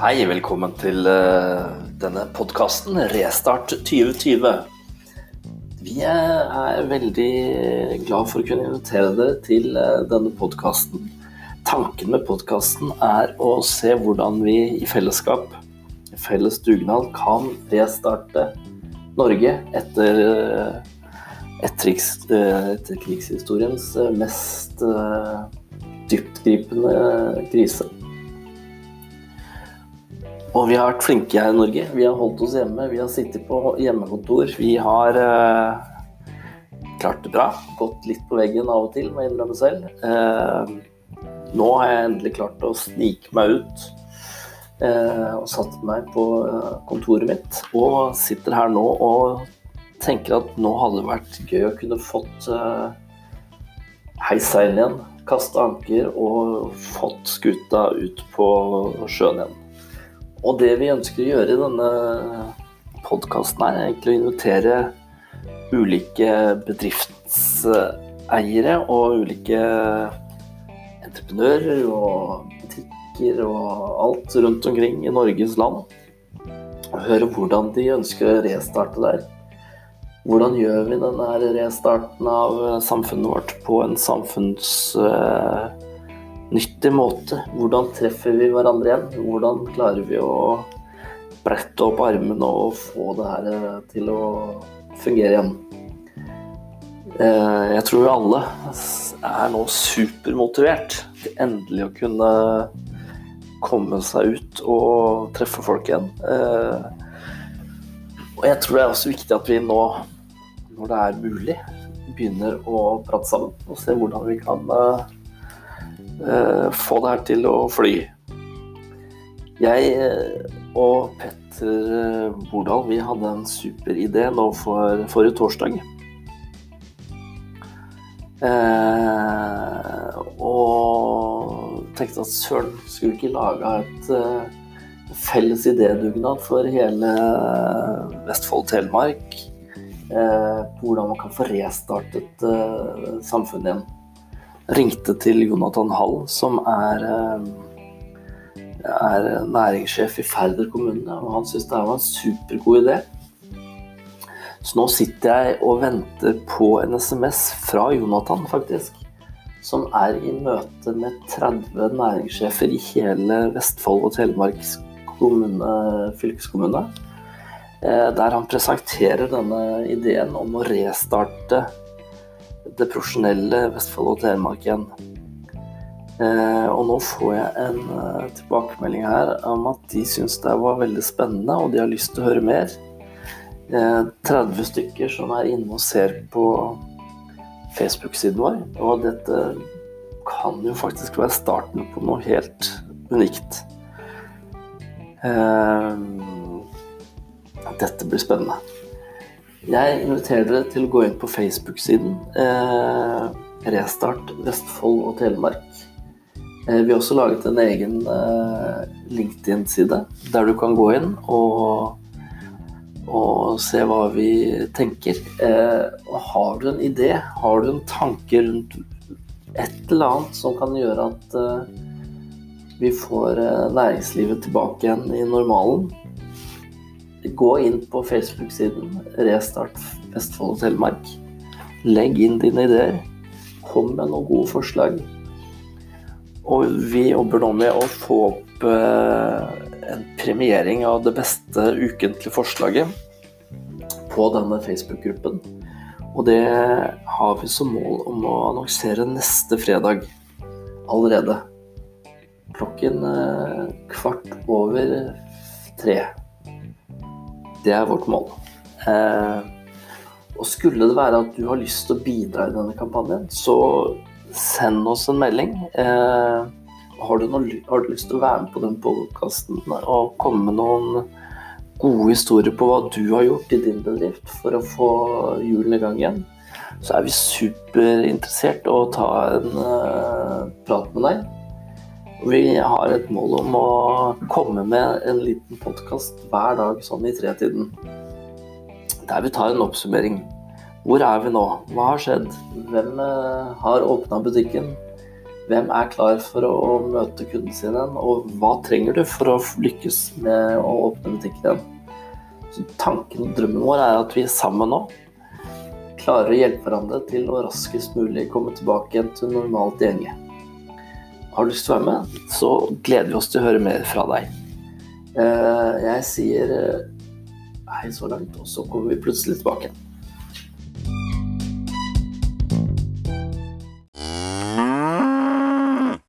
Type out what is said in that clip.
Hei, velkommen til eh, denne podkasten Restart 2020. Vi er veldig glad for å kunne invitere dere til eh, denne podkasten. Tanken med podkasten er å se hvordan vi i fellesskap, felles dugnad, kan restarte Norge etter, etter etterkrigs, etterkrigshistoriens mest dyptgripende krise. Og vi har vært flinke her i Norge. Vi har holdt oss hjemme. Vi har sittet på hjemmekontor. Vi har eh, klart det bra. Gått litt på veggen av og til, må jeg innrømme selv. Eh, nå har jeg endelig klart å snike meg ut eh, og satt meg på eh, kontoret mitt. Og sitter her nå og tenker at nå hadde det vært gøy å kunne fått eh, heis seil igjen, kaste anker og fått skuta ut på sjøen igjen. Og det vi ønsker å gjøre i denne podkasten, er egentlig å invitere ulike bedriftseiere og ulike entreprenører og butikker og alt rundt omkring i Norges land. Og høre hvordan de ønsker å restarte der. Hvordan gjør vi denne restarten av samfunnet vårt på en samfunns nyttig måte. Hvordan treffer vi hverandre igjen? Hvordan klarer vi å brette opp armene og få det her eh, til å fungere igjen? Eh, jeg tror alle er nå supermotivert til endelig å kunne komme seg ut og treffe folk igjen. Eh, og jeg tror det er også viktig at vi nå, når det er mulig, begynner å prate sammen og se hvordan vi kan få det her til å fly. Jeg eh, og Petter eh, Bordal vi hadde en super idé nå for forrige torsdag. Eh, og tenkte at søren, skulle vi ikke lage et uh, felles idédugnad for hele Vestfold Telemark? Eh, på hvordan man kan få restartet uh, samfunnet igjen ringte til Jonathan Hall, som er, eh, er næringssjef i Færder kommune. Og han syntes det var en supergod idé. Så nå sitter jeg og venter på en SMS fra Jonathan, faktisk. Som er i møte med 30 næringssjefer i hele Vestfold og Telemark kommune, fylkeskommune. Eh, der han presenterer denne ideen om å restarte det profesjonelle Vestfold og Telemark igjen. Eh, og nå får jeg en uh, tilbakemelding her om at de syns det var veldig spennende, og de har lyst til å høre mer. Eh, 30 stykker som er inne og ser på Facebook-siden vår. Og dette kan jo faktisk være starten på noe helt unikt. Eh, dette blir spennende. Jeg inviterer dere til å gå inn på Facebook-siden eh, Restart Vestfold og Telemark. Eh, vi har også laget en egen eh, LinkedIn-side der du kan gå inn og, og se hva vi tenker. Eh, har du en idé, har du en tanke rundt et eller annet som kan gjøre at eh, vi får eh, næringslivet tilbake igjen i normalen, Gå inn på Facebook-siden Restart Vestfold og Telemark. Legg inn dine ideer. Kom med noen gode forslag. Og vi jobber nå med å få opp eh, en premiering av det beste ukentlige forslaget på denne Facebook-gruppen. Og det har vi som mål om å annonsere neste fredag allerede. Klokken eh, kvart over tre. Det er vårt mål. Eh, og skulle det være at du har lyst til å bidra i denne kampanjen, så send oss en melding. Eh, har, du noe, har, du lyst til å være med på den podkasten og komme med noen gode historier på hva du har gjort i din bedrift for å få hjulene i gang igjen, så er vi superinteressert å ta en uh, prat med deg. Vi har et mål om å komme med en liten podkast hver dag sånn i tretiden. Der vi tar en oppsummering. Hvor er vi nå? Hva har skjedd? Hvem eh, har åpna butikken? Hvem er klar for å møte kunden sin igjen, og hva trenger du for å lykkes med å åpne butikken igjen? Så tanken og drømmen vår er at vi sammen nå klarer å hjelpe hverandre til å raskest mulig komme tilbake igjen til normalt gjenge. Har du lyst til å være med, så gleder vi oss til å høre mer fra deg. Eh, jeg sier eh, hei så langt, og så kommer vi plutselig tilbake.